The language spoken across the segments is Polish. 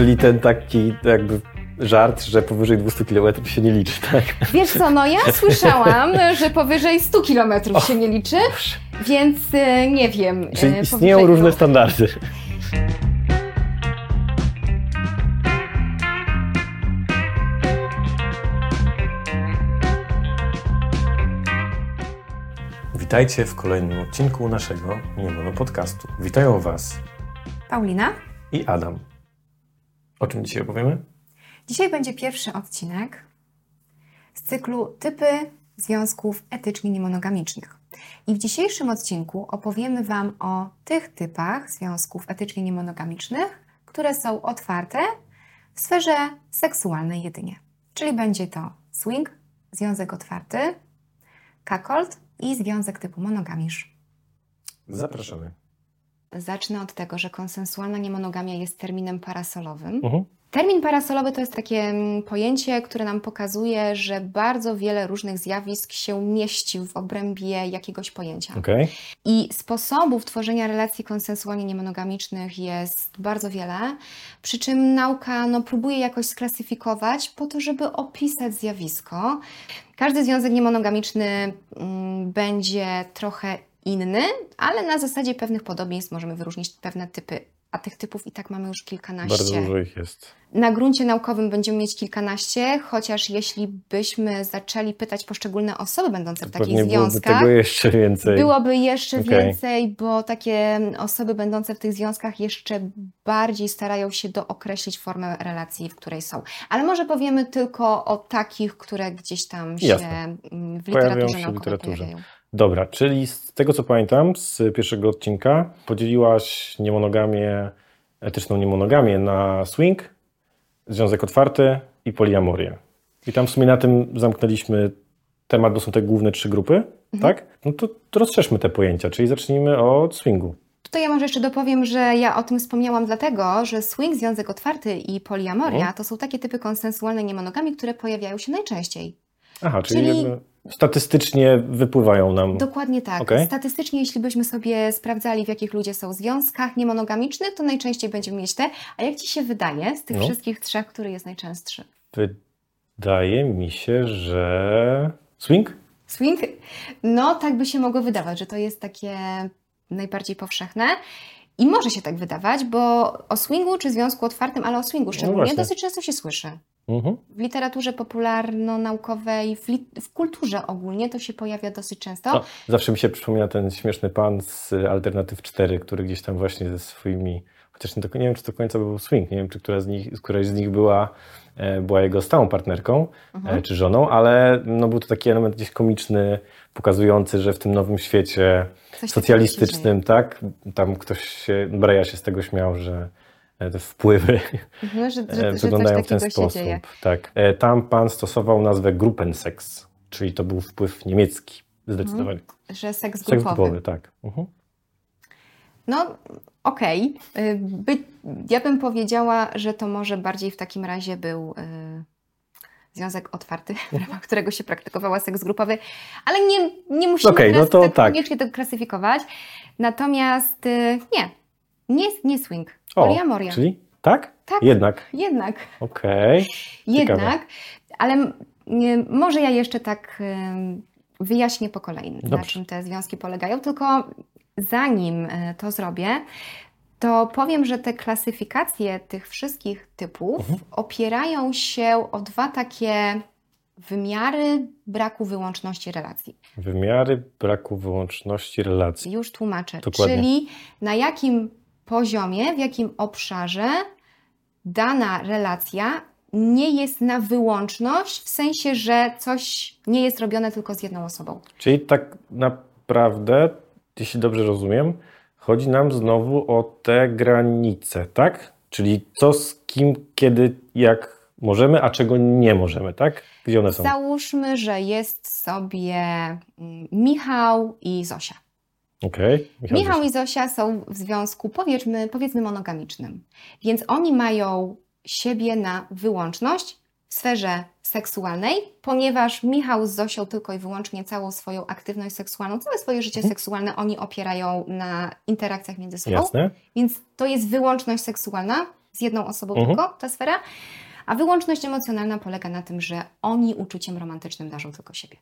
Czyli ten taki jakby żart, że powyżej 200 km się nie liczy, tak? Wiesz co, no ja słyszałam, że powyżej 100 km się nie liczy, więc e, nie wiem. e, Czyli istnieją różne standardy. Witajcie w kolejnym odcinku naszego Niemono Podcastu. Witają Was Paulina, i Adam. O czym dzisiaj opowiemy? dzisiaj będzie pierwszy odcinek z cyklu Typy związków etycznie niemonogamicznych. I w dzisiejszym odcinku opowiemy Wam o tych typach związków etycznie niemonogamicznych, które są otwarte w sferze seksualnej jedynie. Czyli będzie to swing, związek otwarty, cuckold i związek typu monogamisz. Zapraszamy. Zacznę od tego, że konsensualna niemonogamia jest terminem parasolowym. Mhm. Termin parasolowy to jest takie mm, pojęcie, które nam pokazuje, że bardzo wiele różnych zjawisk się mieści w obrębie jakiegoś pojęcia. Okej. I sposobów tworzenia relacji konsensualnie niemonogamicznych jest bardzo wiele, przy czym nauka no, próbuje jakoś sklasyfikować po to, żeby opisać zjawisko. Każdy związek niemonogamiczny mm, będzie trochę inny, ale na zasadzie pewnych podobieństw możemy wyróżnić pewne typy, a tych typów i tak mamy już kilkanaście. Bardzo dużo ich jest. Na gruncie naukowym będziemy mieć kilkanaście, chociaż jeśli byśmy zaczęli pytać poszczególne osoby będące w takich byłoby związkach, tego jeszcze więcej. byłoby jeszcze Okej. więcej, bo takie osoby będące w tych związkach jeszcze bardziej starają się dookreślić formę relacji, w której są. Ale może powiemy tylko o takich, które gdzieś tam się Jasne. w Pojawiają literaturze się w naukowej literaturze. pojawiają. Dobra, czyli z tego co pamiętam z pierwszego odcinka, podzieliłaś niemonogamię, etyczną niemonogamię na swing, związek otwarty i poliamorię. I tam w sumie na tym zamknęliśmy temat, bo są te główne trzy grupy, Mhm. tak? No to, to rozszerzmy te pojęcia, czyli zacznijmy od swingu. Tutaj ja może jeszcze dopowiem, że ja o tym wspomniałam dlatego, że swing, związek otwarty i poliamoria Mhm. to są takie typy konsensualnej niemonogami, które pojawiają się najczęściej. Aha, czyli, Czyli- jakby statystycznie wypływają nam. Dokładnie tak. Okej. Statystycznie, jeśli byśmy sobie sprawdzali, w jakich ludzie są w związkach niemonogamicznych, to najczęściej będziemy mieć te. A jak Ci się wydaje z tych No. wszystkich trzech, który jest najczęstszy? Wydaje mi się, że swing? Swing? No, tak by się mogło wydawać, że to jest takie najbardziej powszechne. I może się tak wydawać, bo o swingu czy związku otwartym, ale o swingu szczególnie No dosyć często się słyszy. Mhm. W literaturze popularno-naukowej, w, li- w kulturze ogólnie to się pojawia dosyć często. O, zawsze mi się przypomina ten śmieszny pan z Alternatyw 4, który gdzieś tam właśnie ze swoimi, chociaż nie, do, nie wiem, czy do końca był swing, nie wiem, czy która z nich, któraś z nich była, e, była jego stałą partnerką Mhm. e, czy żoną, ale no, był to taki element gdzieś komiczny, pokazujący, że w tym nowym świecie Coś socjalistycznym, tak, tam ktoś się, Breja się z tego śmiał, że wpływy Mhm, że, e, że, że coś wyglądają w ten sposób. Tak. E, Tam pan stosował nazwę Gruppensex, czyli to był wpływ niemiecki, zdecydowanie. Że seks Seks grupowy. grupowy, tak. Mhm. No, okej. Y, By, ja bym powiedziała, że to może bardziej w takim razie był y, związek otwarty, w ramach którego się praktykowała seks grupowy, ale nie, nie musimy teraz no to tak tak. koniecznie tego klasyfikować. Natomiast y, nie, nie, nie swing, O, poliamoria. Czyli tak? Tak. Jednak. Jednak, Okej. jednak, ale może ja jeszcze tak wyjaśnię po kolei, na Dobrze. czym te związki polegają, tylko zanim y, to zrobię, to powiem, że te klasyfikacje tych wszystkich typów Mhm. opierają się o dwa takie wymiary braku wyłączności relacji. Wymiary braku wyłączności relacji. Już tłumaczę. Dokładnie. Czyli na jakim poziomie, w jakim obszarze dana relacja nie jest na wyłączność, w sensie, że coś nie jest robione tylko z jedną osobą. Czyli tak naprawdę, jeśli dobrze rozumiem, chodzi nam znowu o te granice, tak? Czyli co z kim, kiedy, jak możemy, a czego nie możemy, tak? Gdzie one są? Załóżmy, że jest sobie mm, Michał i Zosia. Okej. Michał i Zosia są w związku, powiedzmy, powiedzmy monogamicznym, więc oni mają siebie na wyłączność w sferze seksualnej, ponieważ Michał z Zosią tylko i wyłącznie całą swoją aktywność seksualną, całe swoje życie Mhm. seksualne oni opierają na interakcjach między sobą, Jasne. więc to jest wyłączność seksualna. z jedną osobą Mhm. tylko, ta sfera, a wyłączność emocjonalna polega na tym, że oni uczuciem romantycznym darzą tylko siebie.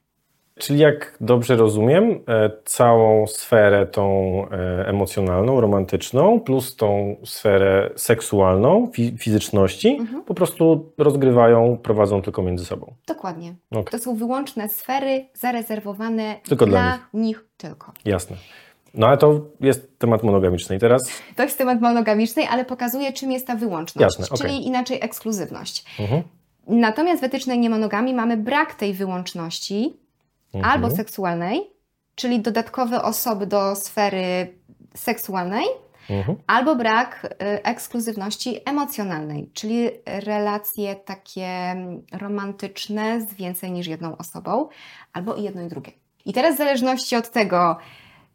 Czyli jak dobrze rozumiem, e, całą sferę tą e, emocjonalną, romantyczną, plus tą sferę seksualną, fi- fizyczności, Mhm. po prostu rozgrywają, prowadzą tylko między sobą. Dokładnie. Okej. To są wyłączne sfery zarezerwowane Tylko dla dla nich tylko. Jasne. No ale to jest temat monogamiczny. I teraz To jest temat monogamiczny, ale pokazuje, czym jest ta wyłączność, Jasne, czyli inaczej ekskluzywność. mhm. Natomiast w etycznej niemonogami mamy brak tej wyłączności Mhm. albo seksualnej, czyli dodatkowe osoby do sfery seksualnej, Mhm. albo brak y, ekskluzywności emocjonalnej, czyli relacje takie romantyczne z więcej niż jedną osobą, albo i jedno i drugie. I teraz w zależności od tego,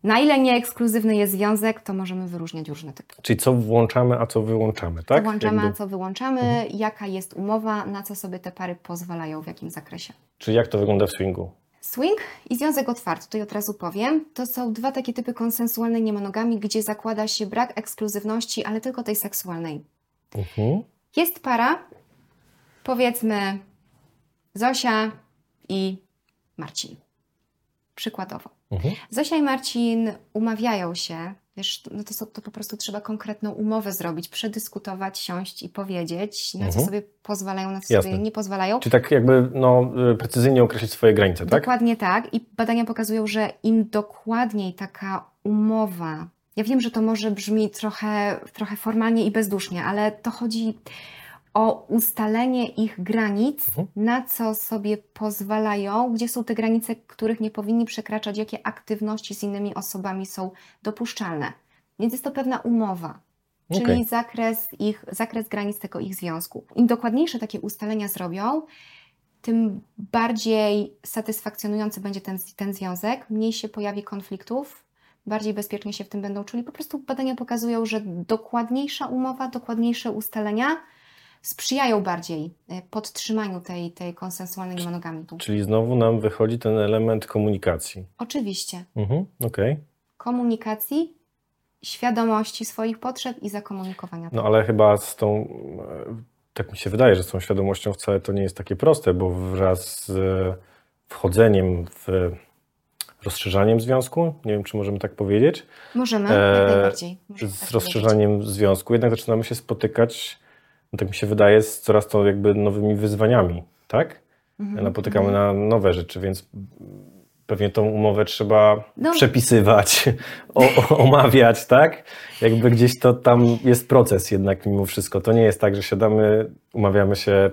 na ile nieekskluzywny jest związek, to możemy wyróżniać różne typy. Czyli co włączamy, a co wyłączamy, tak? co włączamy, Jakby- a co wyłączamy, jaka jest umowa, na co sobie te pary pozwalają, w jakim zakresie. Czyli jak to wygląda w swingu? Swing i związek otwarty, tutaj od razu powiem, to są dwa takie typy konsensualnej niemonogami, gdzie zakłada się brak ekskluzywności, ale tylko tej seksualnej. Mhm. Jest para, powiedzmy Zosia i Marcin. Przykładowo. Mhm. Zosia i Marcin umawiają się, wiesz, no to, to po prostu trzeba konkretną umowę zrobić, przedyskutować, siąść i powiedzieć, na co Mhm. sobie pozwalają, na co Jasne. sobie nie pozwalają. Czyli tak jakby no, y, precyzyjnie określić swoje granice, tak? Dokładnie tak. I badania pokazują, że im dokładniej taka umowa, ja wiem, że to może brzmi trochę, trochę formalnie i bezdusznie, ale to chodzi o ustalenie ich granic, Mhm. na co sobie pozwalają, gdzie są te granice, których nie powinni przekraczać, jakie aktywności z innymi osobami są dopuszczalne. Więc jest to pewna umowa. Czyli Okej. zakres, ich, zakres granic tego ich związku. Im dokładniejsze takie ustalenia zrobią, tym bardziej satysfakcjonujący będzie ten, ten związek, mniej się pojawi konfliktów, bardziej bezpiecznie się w tym będą czuli. Po prostu badania pokazują, że dokładniejsza umowa, dokładniejsze ustalenia sprzyjają bardziej e, podtrzymaniu tej, tej konsensualnej monogami. Czyli znowu nam wychodzi ten element komunikacji. Oczywiście Mhm. Okej. komunikacji, świadomości swoich potrzeb i zakomunikowania. No ale chyba z tą, e, tak mi się wydaje, że z tą świadomością wcale to nie jest takie proste, bo wraz z e, wchodzeniem w rozszerzaniem związku, nie wiem czy możemy tak powiedzieć, Możemy, e, jak najbardziej. Możemy tak z powiedzieć. rozszerzaniem związku jednak zaczynamy się spotykać, no tak mi się wydaje, z coraz to jakby nowymi wyzwaniami, tak? Mhm, Napotykamy mhm. na nowe rzeczy, więc pewnie tą umowę trzeba No. przepisywać, o, o, omawiać, tak? Jakby gdzieś to tam jest proces jednak mimo wszystko. To nie jest tak, że siadamy, umawiamy się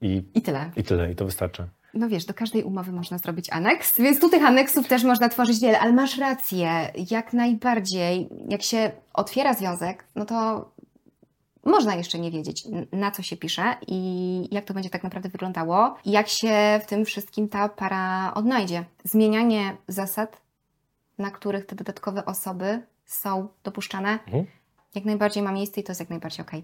i, I tyle. i tyle, i to wystarcza. No wiesz, do każdej umowy można zrobić aneks, więc tu tych aneksów też można tworzyć wiele, ale masz rację, jak najbardziej. Jak się otwiera związek, no to można jeszcze nie wiedzieć, na co się pisze i jak to będzie tak naprawdę wyglądało, i jak się w tym wszystkim ta para odnajdzie. Zmienianie zasad, na których te dodatkowe osoby są dopuszczane, Mhm. jak najbardziej ma miejsce i to jest jak najbardziej okej.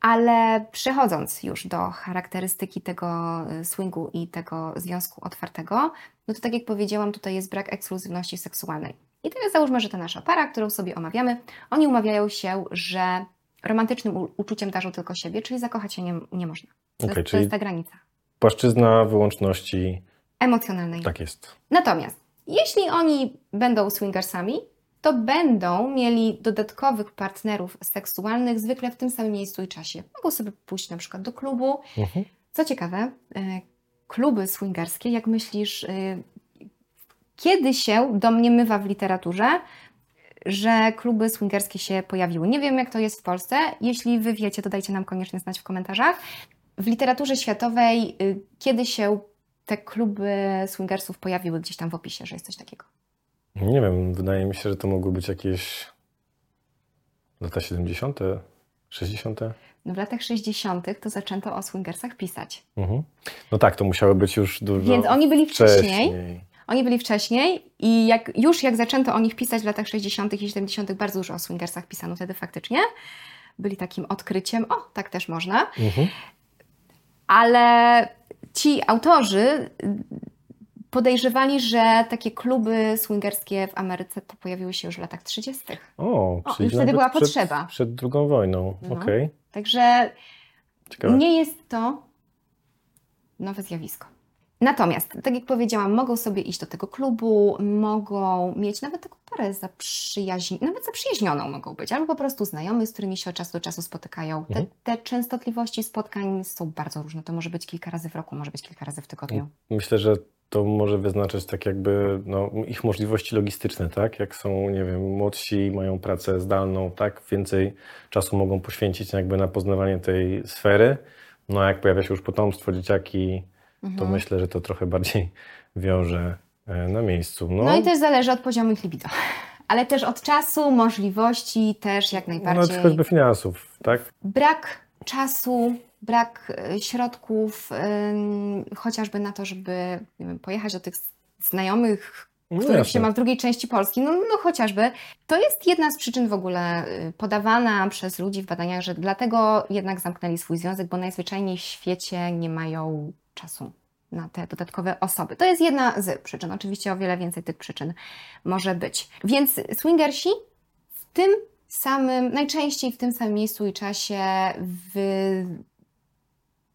Ale przechodząc już do charakterystyki tego y, swingu i tego związku otwartego, no to tak jak powiedziałam, tutaj jest brak ekskluzywności seksualnej. I teraz załóżmy, że ta nasza para, którą sobie omawiamy, oni umawiają się, że romantycznym uczuciem darzą tylko siebie, czyli zakochać się nie, nie można. To, Okej, jest, to jest ta granica Płaszczyzna wyłączności, emocjonalnej. tak jest. Natomiast jeśli oni będą swingersami, to będą mieli dodatkowych partnerów seksualnych zwykle w tym samym miejscu i czasie. Mogą sobie pójść na przykład do klubu. Mhm. Co ciekawe, e, kluby swingerskie, jak myślisz, e, kiedy się domniemywa w literaturze, że kluby swingerskie się pojawiły? Nie wiem, jak to jest w Polsce. Jeśli wy wiecie, to dajcie nam koniecznie znać w komentarzach. W literaturze światowej, y, kiedy się te kluby swingersów pojawiły gdzieś tam w opisie, że jest coś takiego? Nie wiem, wydaje mi się, że to mogły być jakieś lata 70., 60. No w latach 60. to zaczęto o swingersach pisać. Mhm. No tak, to musiały być już dużo Więc oni byli wcześniej. wcześniej. Oni byli wcześniej i jak, już jak zaczęto o nich pisać w latach 60. i 70., bardzo dużo o swingersach pisano wtedy faktycznie. Byli takim odkryciem, o, tak też można. Mhm. Ale ci autorzy podejrzewali, że takie kluby swingerskie w Ameryce to pojawiły się już w latach 30. O, O, czyli już wtedy była przed, potrzeba. Przed drugą wojną, No. okej. Także Ciekawe. nie jest to nowe zjawisko. Natomiast, tak jak powiedziałam, mogą sobie iść do tego klubu, mogą mieć nawet taką parę zaprzyjaźni, nawet zaprzyjaźnioną mogą być, albo po prostu znajomych, z którymi się od czasu do czasu spotykają. Te, Mhm. te częstotliwości spotkań są bardzo różne. To może być kilka razy w roku, może być kilka razy w tygodniu. Myślę, że to może wyznaczać tak jakby no, ich możliwości logistyczne, tak? Jak są, nie wiem, młodsi, mają pracę zdalną, tak? Więcej czasu mogą poświęcić jakby na poznawanie tej sfery. No a jak pojawia się już potomstwo, dzieciaki, to Mhm. myślę, że to trochę bardziej wiąże e, na miejscu. No, No i też zależy od poziomu ich libido. Ale też od czasu, możliwości, też jak no, najbardziej. choćby finansów, tak? brak czasu, brak e, środków, ym, chociażby na to, żeby wiem, pojechać do tych znajomych, No których się ma w drugiej części Polski, no, no chociażby. To jest jedna z przyczyn w ogóle y, podawana przez ludzi w badaniach, że dlatego jednak zamknęli swój związek, bo najzwyczajniej w świecie nie mają czasu na te dodatkowe osoby. To jest jedna z przyczyn. Oczywiście o wiele więcej tych przyczyn może być. Więc swingersi w tym samym, najczęściej w tym samym miejscu i czasie wy...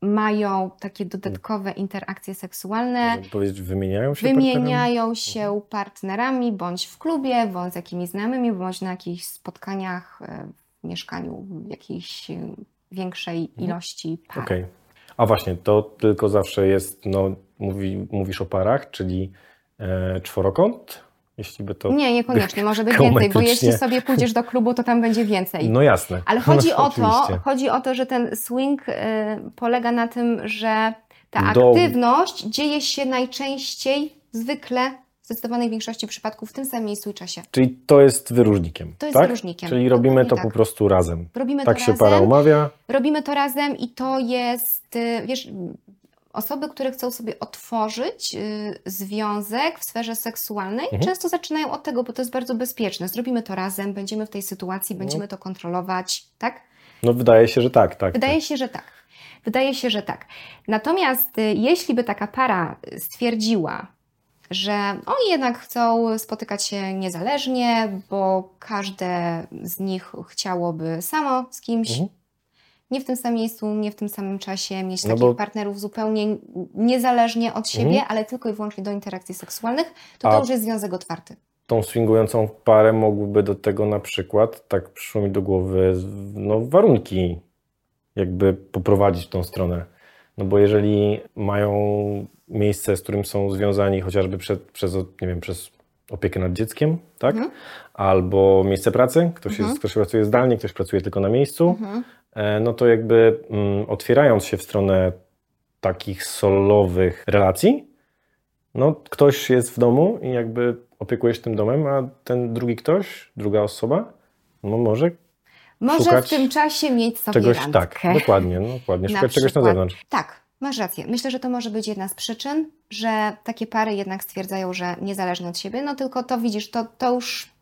mają takie dodatkowe interakcje seksualne, powiedzieć, wymieniają się partnerami? wymieniają się partnerami bądź w klubie, bądź z jakimiś znajomymi, bądź na jakichś spotkaniach e, w mieszkaniu jakiejś e, większej Mhm. ilości par. Okej. A właśnie, to tylko zawsze jest, no, mówi, mówisz o parach, czyli e, czworokąt, jeśli by to... Nie, niekoniecznie, może być więcej, bo jeśli sobie pójdziesz do klubu, to tam będzie więcej. No jasne. Ale chodzi No, o to, chodzi o to, że ten swing y, polega na tym, że ta Do- aktywność dzieje się najczęściej, zwykle, w zdecydowanej większości przypadków w tym samym miejscu i czasie. Czyli to jest wyróżnikiem, To jest tak? wyróżnikiem. Czyli robimy Dokładnie to tak. po prostu razem. Robimy Tak to się razem, para umawia. robimy to razem i to jest, y, wiesz, osoby, które chcą sobie otworzyć y, związek w sferze seksualnej, Mhm. często zaczynają od tego, bo to jest bardzo bezpieczne. Zrobimy to razem, będziemy w tej sytuacji, No. będziemy to kontrolować, tak? No wydaje się, że tak, tak. Wydaje się, że tak. Wydaje się, że tak. Natomiast y, jeśli by taka para stwierdziła, że oni jednak chcą spotykać się niezależnie, bo każde z nich chciałoby samo z kimś, Mhm. nie w tym samym miejscu, nie w tym samym czasie, mieć No takich bo- partnerów zupełnie niezależnie od siebie, Mhm. ale tylko i wyłącznie do interakcji seksualnych, to A- to już jest związek otwarty. Tą swingującą parę mogłyby do tego na przykład, tak przyszło mi do głowy, no warunki jakby poprowadzić w tą stronę. No bo jeżeli mają miejsce, z którym są związani chociażby przed, przez, nie wiem, przez opiekę nad dzieckiem, tak? Mhm. Albo miejsce pracy, ktoś, Mhm. jest, ktoś pracuje zdalnie, ktoś pracuje tylko na miejscu, Mhm. e, no to jakby mm, otwierając się w stronę takich solowych relacji, no ktoś jest w domu i jakby opiekuje się tym domem, a ten drugi ktoś, druga osoba, no może Może w tym czasie mieć sobie czegoś, randkę. tak, dokładnie, no, dokładnie, Na szukać czegoś na zewnątrz. Tak, masz rację. Myślę, że to może być jedna z przyczyn, że takie pary jednak stwierdzają, że niezależnie od siebie, no tylko to widzisz, to, to już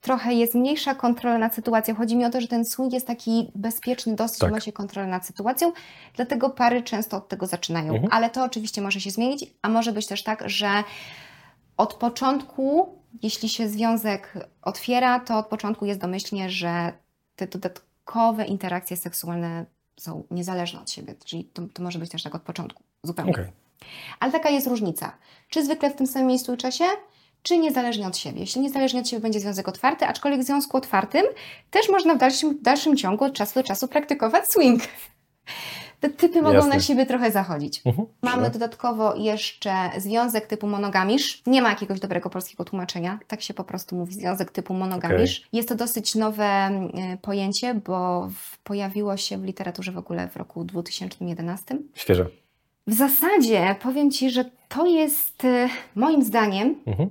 trochę jest mniejsza kontrola nad sytuacją. Chodzi mi o to, że ten swing jest taki bezpieczny, dosyć Tak. ma się kontrolę nad sytuacją, dlatego pary często od tego zaczynają. Mhm. Ale to oczywiście może się zmienić, a może być też tak, że od początku, jeśli się związek otwiera, to od początku jest domyślnie, że te dodatkowe interakcje seksualne są niezależne od siebie. Czyli to, to może być też tak od początku, zupełnie. Okej. Ale taka jest różnica. Czy zwykle w tym samym miejscu i czasie, czy niezależnie od siebie. Jeśli niezależnie od siebie będzie związek otwarty, aczkolwiek w związku otwartym też można w dalszym, dalszym ciągu od czasu do czasu praktykować swing. Te typy mogą Jasne. na siebie trochę zachodzić. Mhm. Mamy dodatkowo jeszcze związek typu monogamisz. Nie ma jakiegoś dobrego polskiego tłumaczenia. Tak się po prostu mówi, związek typu monogamisz. Jest to dosyć nowe mm, pojęcie, bo pojawiło się w literaturze w ogóle w roku 2011. Świeże. W zasadzie powiem Ci, że to jest y, moim zdaniem Mhm.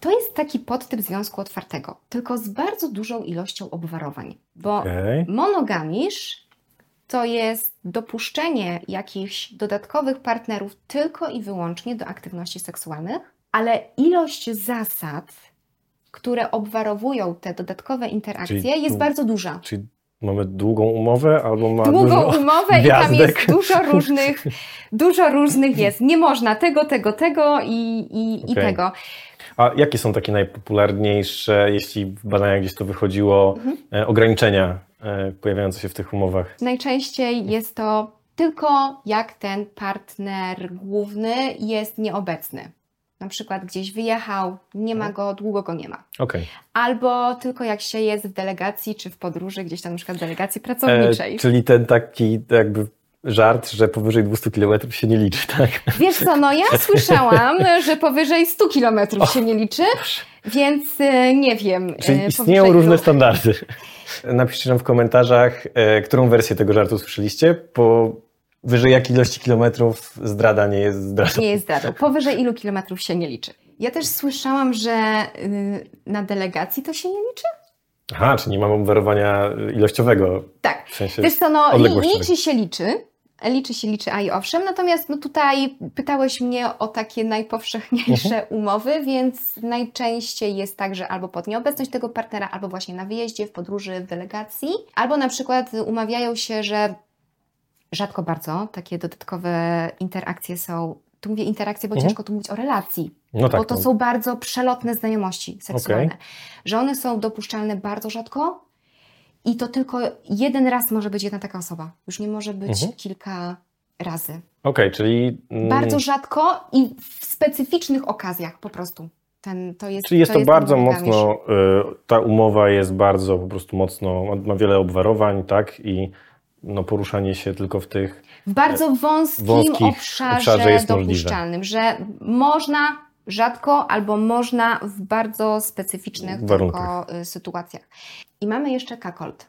to jest taki podtyp związku otwartego, tylko z bardzo dużą ilością obwarowań, bo Okej. monogamisz to jest dopuszczenie jakichś dodatkowych partnerów tylko i wyłącznie do aktywności seksualnych, ale ilość zasad, które obwarowują te dodatkowe interakcje, Czyli jest bardzo duża. Czyli mamy długą umowę albo ma długą umowę i tam gwiazdek. jest dużo różnych, dużo różnych jest. Nie można tego, tego, tego i, i, i Okej. tego. A jakie są takie najpopularniejsze, jeśli w badaniach gdzieś to wychodziło, Mhm. e, ograniczenia pojawiające się w tych umowach? Najczęściej jest to tylko jak ten partner główny jest nieobecny. Na przykład gdzieś wyjechał, nie ma go, długo go nie ma. Okej. Albo tylko jak się jest w delegacji czy w podróży, gdzieś tam na przykład w delegacji E, pracowniczej. Czyli ten taki jakby żart, że powyżej 200 km się nie liczy, tak? Wiesz co, no ja słyszałam, że powyżej 100 kilometrów się nie liczy, więc e, nie wiem. Czyli e, istnieją powyżej różne standardy. Napiszcie nam w komentarzach, e, którą wersję tego żartu słyszeliście, po wyżej jakiej ilości kilometrów zdrada nie jest zdradą. Nie jest zdradą. Powyżej ilu kilometrów się nie liczy. Ja też słyszałam, że y, na delegacji to się nie liczy? Aha, czyli nie mamy obwarowania ilościowego, Tak. w sensie Wiesz co, no liczy się liczy. Liczy się liczy, a i owszem. Natomiast no tutaj pytałeś mnie o takie najpowszechniejsze Mhm. umowy, więc najczęściej jest tak, że albo pod nieobecność tego partnera, albo właśnie na wyjeździe, w podróży, w delegacji, albo na przykład umawiają się, że rzadko bardzo takie dodatkowe interakcje są. Tu mówię interakcje, bo Mhm. ciężko tu mówić o relacji, No tak, bo to no. są bardzo przelotne znajomości seksualne. Że one są dopuszczalne bardzo rzadko i to tylko jeden raz może być jedna taka osoba. Już nie może być Mhm. kilka razy. Okej, czyli... mm, Bardzo rzadko i w specyficznych okazjach po prostu. Ten, to jest, Czyli jest to, jest bardzo mocno, y, ta umowa jest bardzo po prostu mocno, ma- wiele obwarowań, tak? I no, poruszanie się tylko w tych. W bardzo wąskim wąskich obszarze, obszarze jest możliwe. dopuszczalnym, że można rzadko albo można w bardzo specyficznych tylko y, sytuacjach. I mamy jeszcze kakolt,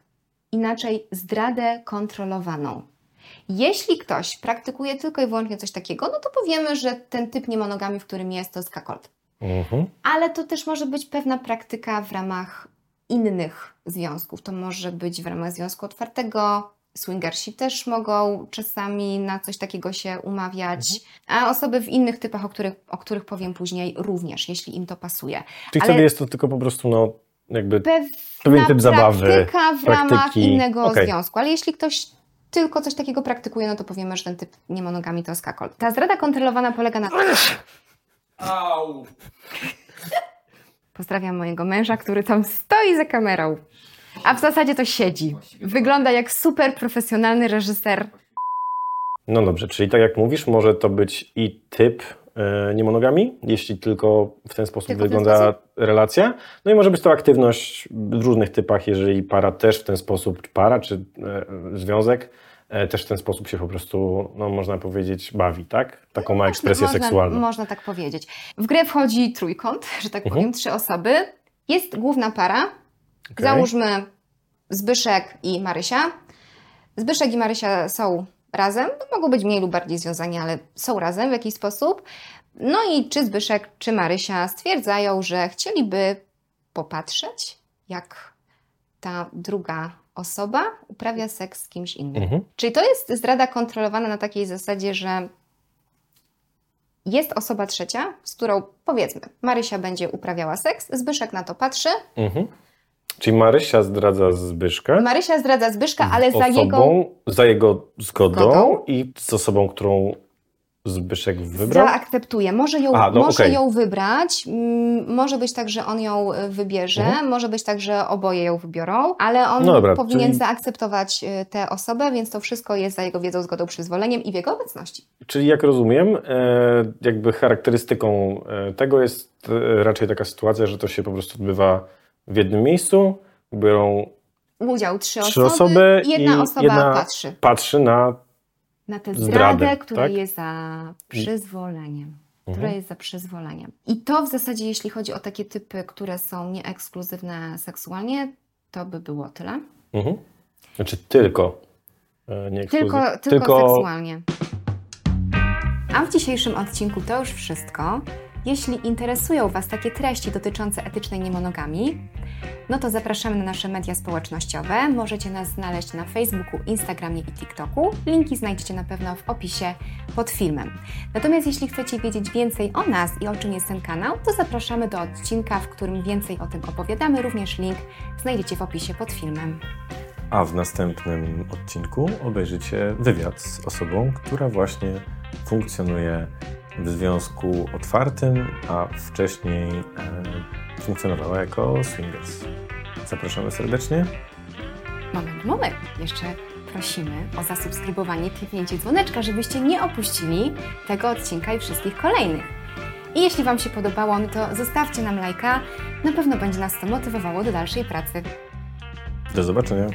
inaczej zdradę kontrolowaną. Jeśli ktoś praktykuje tylko i wyłącznie coś takiego, no to powiemy, że ten typ niemonogami, w którym jest, to jest kakolt. Mhm. Ale to też może być pewna praktyka w ramach innych związków. To może być w ramach związku otwartego. Swingersi też mogą czasami na coś takiego się umawiać, a osoby w innych typach, o których, o których powiem później, również, jeśli im to pasuje. Czyli Ale- wtedy jest to tylko po prostu, no, jakby. Pewna Pewien typ zabawy, praktyka w ramach praktyki. innego Okej. związku, ale jeśli ktoś tylko coś takiego praktykuje, no to powiemy, że ten typ niemonogami to jest kakol. Ta zdrada kontrolowana polega na Au! Pozdrawiam mojego męża, który tam stoi za kamerą. A w zasadzie to siedzi. Wygląda jak super profesjonalny reżyser. No dobrze, czyli tak jak mówisz, może to być i typ y, niemonogami, jeśli tylko w ten sposób Tylko w ten wygląda relacja. No i może być to aktywność w różnych typach, jeżeli para też w ten sposób, para, czy e, związek e, też w ten sposób się po prostu, no można powiedzieć, bawi, tak? Taką ma ekspresję można, seksualną. Można tak powiedzieć. W grę wchodzi trójkąt, że tak Mhm. powiem, trzy osoby. Jest główna para. Okej. Załóżmy Zbyszek i Marysia. Zbyszek i Marysia są razem. No, mogą być mniej lub bardziej związani, ale są razem w jakiś sposób. No i czy Zbyszek, czy Marysia stwierdzają, że chcieliby popatrzeć, jak ta druga osoba uprawia seks z kimś innym. Mhm. Czyli to jest zdrada kontrolowana na takiej zasadzie, że jest osoba trzecia, z którą powiedzmy, Marysia będzie uprawiała seks, Zbyszek na to patrzy, Mhm. Czyli Marysia zdradza Zbyszka Marysia zdradza Zbyszka, ale z za osobą, jego za jego zgodą, Zgodą. i z osobą, którą Zbyszek wybrał. zaakceptuje. Może ją, no może okej. ją wybrać, mm, może być tak, że on ją y, wybierze, Mhm. może być tak, że oboje ją wybiorą, ale on No dobra, powinien czyli- zaakceptować y, tę osobę, więc to wszystko jest za jego wiedzą, zgodą, przyzwoleniem i w jego obecności. Czyli jak rozumiem, e, jakby charakterystyką e, tego jest e, raczej taka sytuacja, że to się po prostu odbywa w jednym miejscu, biorą, Udział trzy, Trzy osoby i jedna osoba jedna- patrzy. patrzy na... na tę Zdradę, zdradę, która tak? jest za przyzwoleniem. Która Mhm. jest za przyzwoleniem. I to w zasadzie, jeśli chodzi o takie typy, które są nieekskluzywne seksualnie, to by było tyle. Mhm. Znaczy tylko, e, nie Tylko, ekskluzyw- tylko, seksualnie. A w dzisiejszym odcinku to już wszystko. Jeśli interesują Was takie treści dotyczące etycznej niemonogami, no to zapraszamy na nasze media społecznościowe. Możecie nas znaleźć na Facebooku, Instagramie i TikToku. Linki znajdziecie na pewno w opisie pod filmem. Natomiast jeśli chcecie wiedzieć więcej o nas i o czym jest ten kanał, to zapraszamy do odcinka, w którym więcej o tym opowiadamy. Również link znajdziecie w opisie pod filmem. A w następnym odcinku obejrzycie wywiad z osobą, która właśnie funkcjonuje w związku otwartym, a wcześniej e, funkcjonowała jako swingers. Zapraszamy serdecznie. Moment, moment. Jeszcze prosimy o zasubskrybowanie, kliknięcie dzwoneczka, żebyście nie opuścili tego odcinka i wszystkich kolejnych. I jeśli Wam się podobało, no to zostawcie nam lajka. Na pewno będzie nas to motywowało do dalszej pracy. Do zobaczenia.